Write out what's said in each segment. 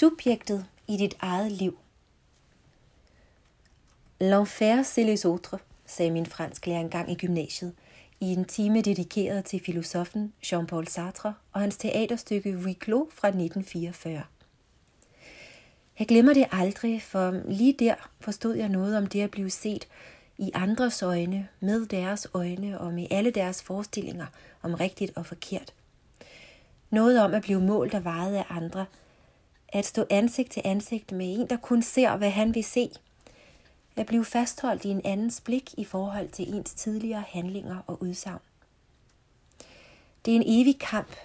Subjektet i dit eget liv. L'enfer c'est les autres, sagde min fransklærer engang i gymnasiet, i en time dedikeret til filosofen Jean-Paul Sartre og hans teaterstykke Huis Clos fra 1944. Jeg glemmer det aldrig, for lige der forstod jeg noget om det at blive set i andres øjne, med deres øjne og med alle deres forestillinger om rigtigt og forkert. Noget om at blive målt og vejet af andre. At stå ansigt til ansigt med en, der kun ser, hvad han vil se. At blive fastholdt i en andens blik i forhold til ens tidligere handlinger og udsagn. Det er en evig kamp,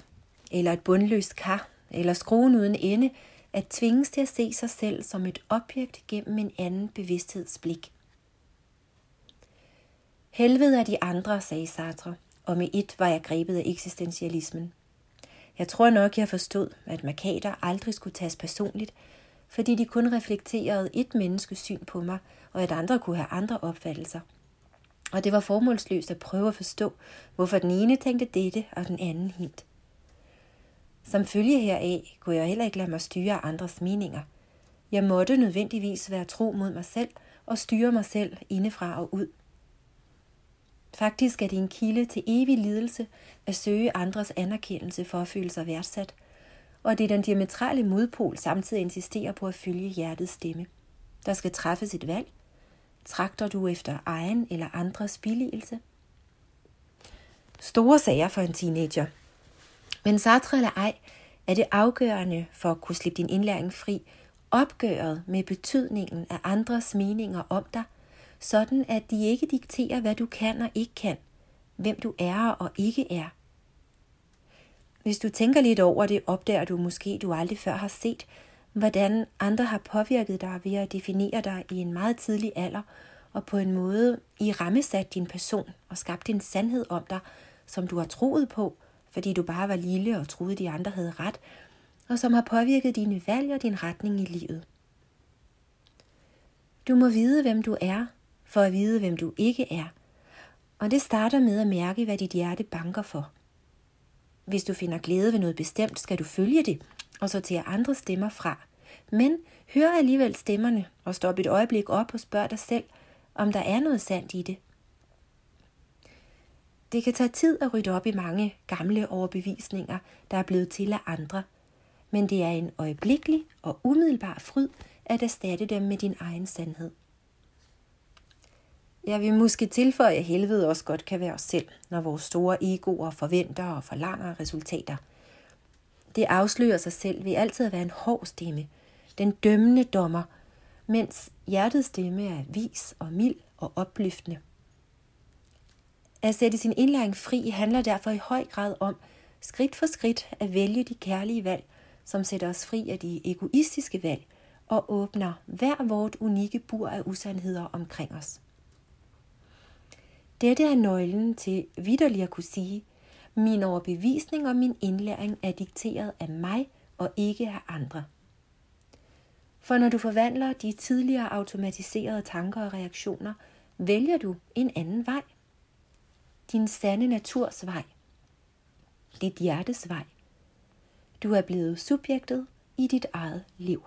eller et bundløst kar, eller skruen uden ende, at tvinges til at se sig selv som et objekt gennem en anden bevidsthedsblik. Helvede er de andre, sagde Sartre, og med et var jeg grebet af eksistentialismen. Jeg tror nok, jeg forstod, at markader aldrig skulle tages personligt, fordi de kun reflekterede et menneskes syn på mig, og at andre kunne have andre opfattelser. Og det var formålsløst at prøve at forstå, hvorfor den ene tænkte dette og den anden hint. Som følge heraf kunne jeg heller ikke lade mig styre andres meninger. Jeg måtte nødvendigvis være tro mod mig selv og styre mig selv indefra og ud. Faktisk er det en kilde til evig lidelse at søge andres anerkendelse for at føle sig værdsat, og det er den diametrale modpol samtidig insisterer på at følge hjertets stemme. Der skal træffes et valg. Trakter du efter egen eller andres billigelse? Store sager for en teenager. Men Sartre eller ej, er det afgørende for at kunne slippe din indlæring fri, opgøret med betydningen af andres meninger om dig, sådan at de ikke dikterer, hvad du kan og ikke kan, hvem du er og ikke er. Hvis du tænker lidt over det, opdager du måske, du aldrig før har set, hvordan andre har påvirket dig ved at definere dig i en meget tidlig alder, og på en måde i rammesat din person og skabt en sandhed om dig, som du har troet på, fordi du bare var lille og troede, de andre havde ret, og som har påvirket dine valg og din retning i livet. Du må vide, hvem du er, for at vide, hvem du ikke er. Og det starter med at mærke, hvad dit hjerte banker for. Hvis du finder glæde ved noget bestemt, skal du følge det og sortere andre stemmer fra. Men hør alligevel stemmerne og stop et øjeblik op og spørg dig selv, om der er noget sandt i det. Det kan tage tid at rydde op i mange gamle overbevisninger, der er blevet til af andre, men det er en øjeblikkelig og umiddelbar fryd at erstatte dem med din egen sandhed. Jeg vil måske tilføje, at helvede også godt kan være os selv, når vores store egoer forventer og forlanger resultater. Det afslører sig selv ved altid at være en hård stemme, den dømmende dommer, mens hjertets stemme er vis og mild og opløftende. At sætte sin indlæring fri handler derfor i høj grad om skridt for skridt at vælge de kærlige valg, som sætter os fri af de egoistiske valg og åbner hver vort unikke bur af usandheder omkring os. Dette er nøglen til vidderlig at kunne sige, min overbevisning og min indlæring er dikteret af mig og ikke af andre. For når du forvandler de tidligere automatiserede tanker og reaktioner, vælger du en anden vej. Din sande naturs vej. Dit hjertes vej. Du er blevet subjektet i dit eget liv.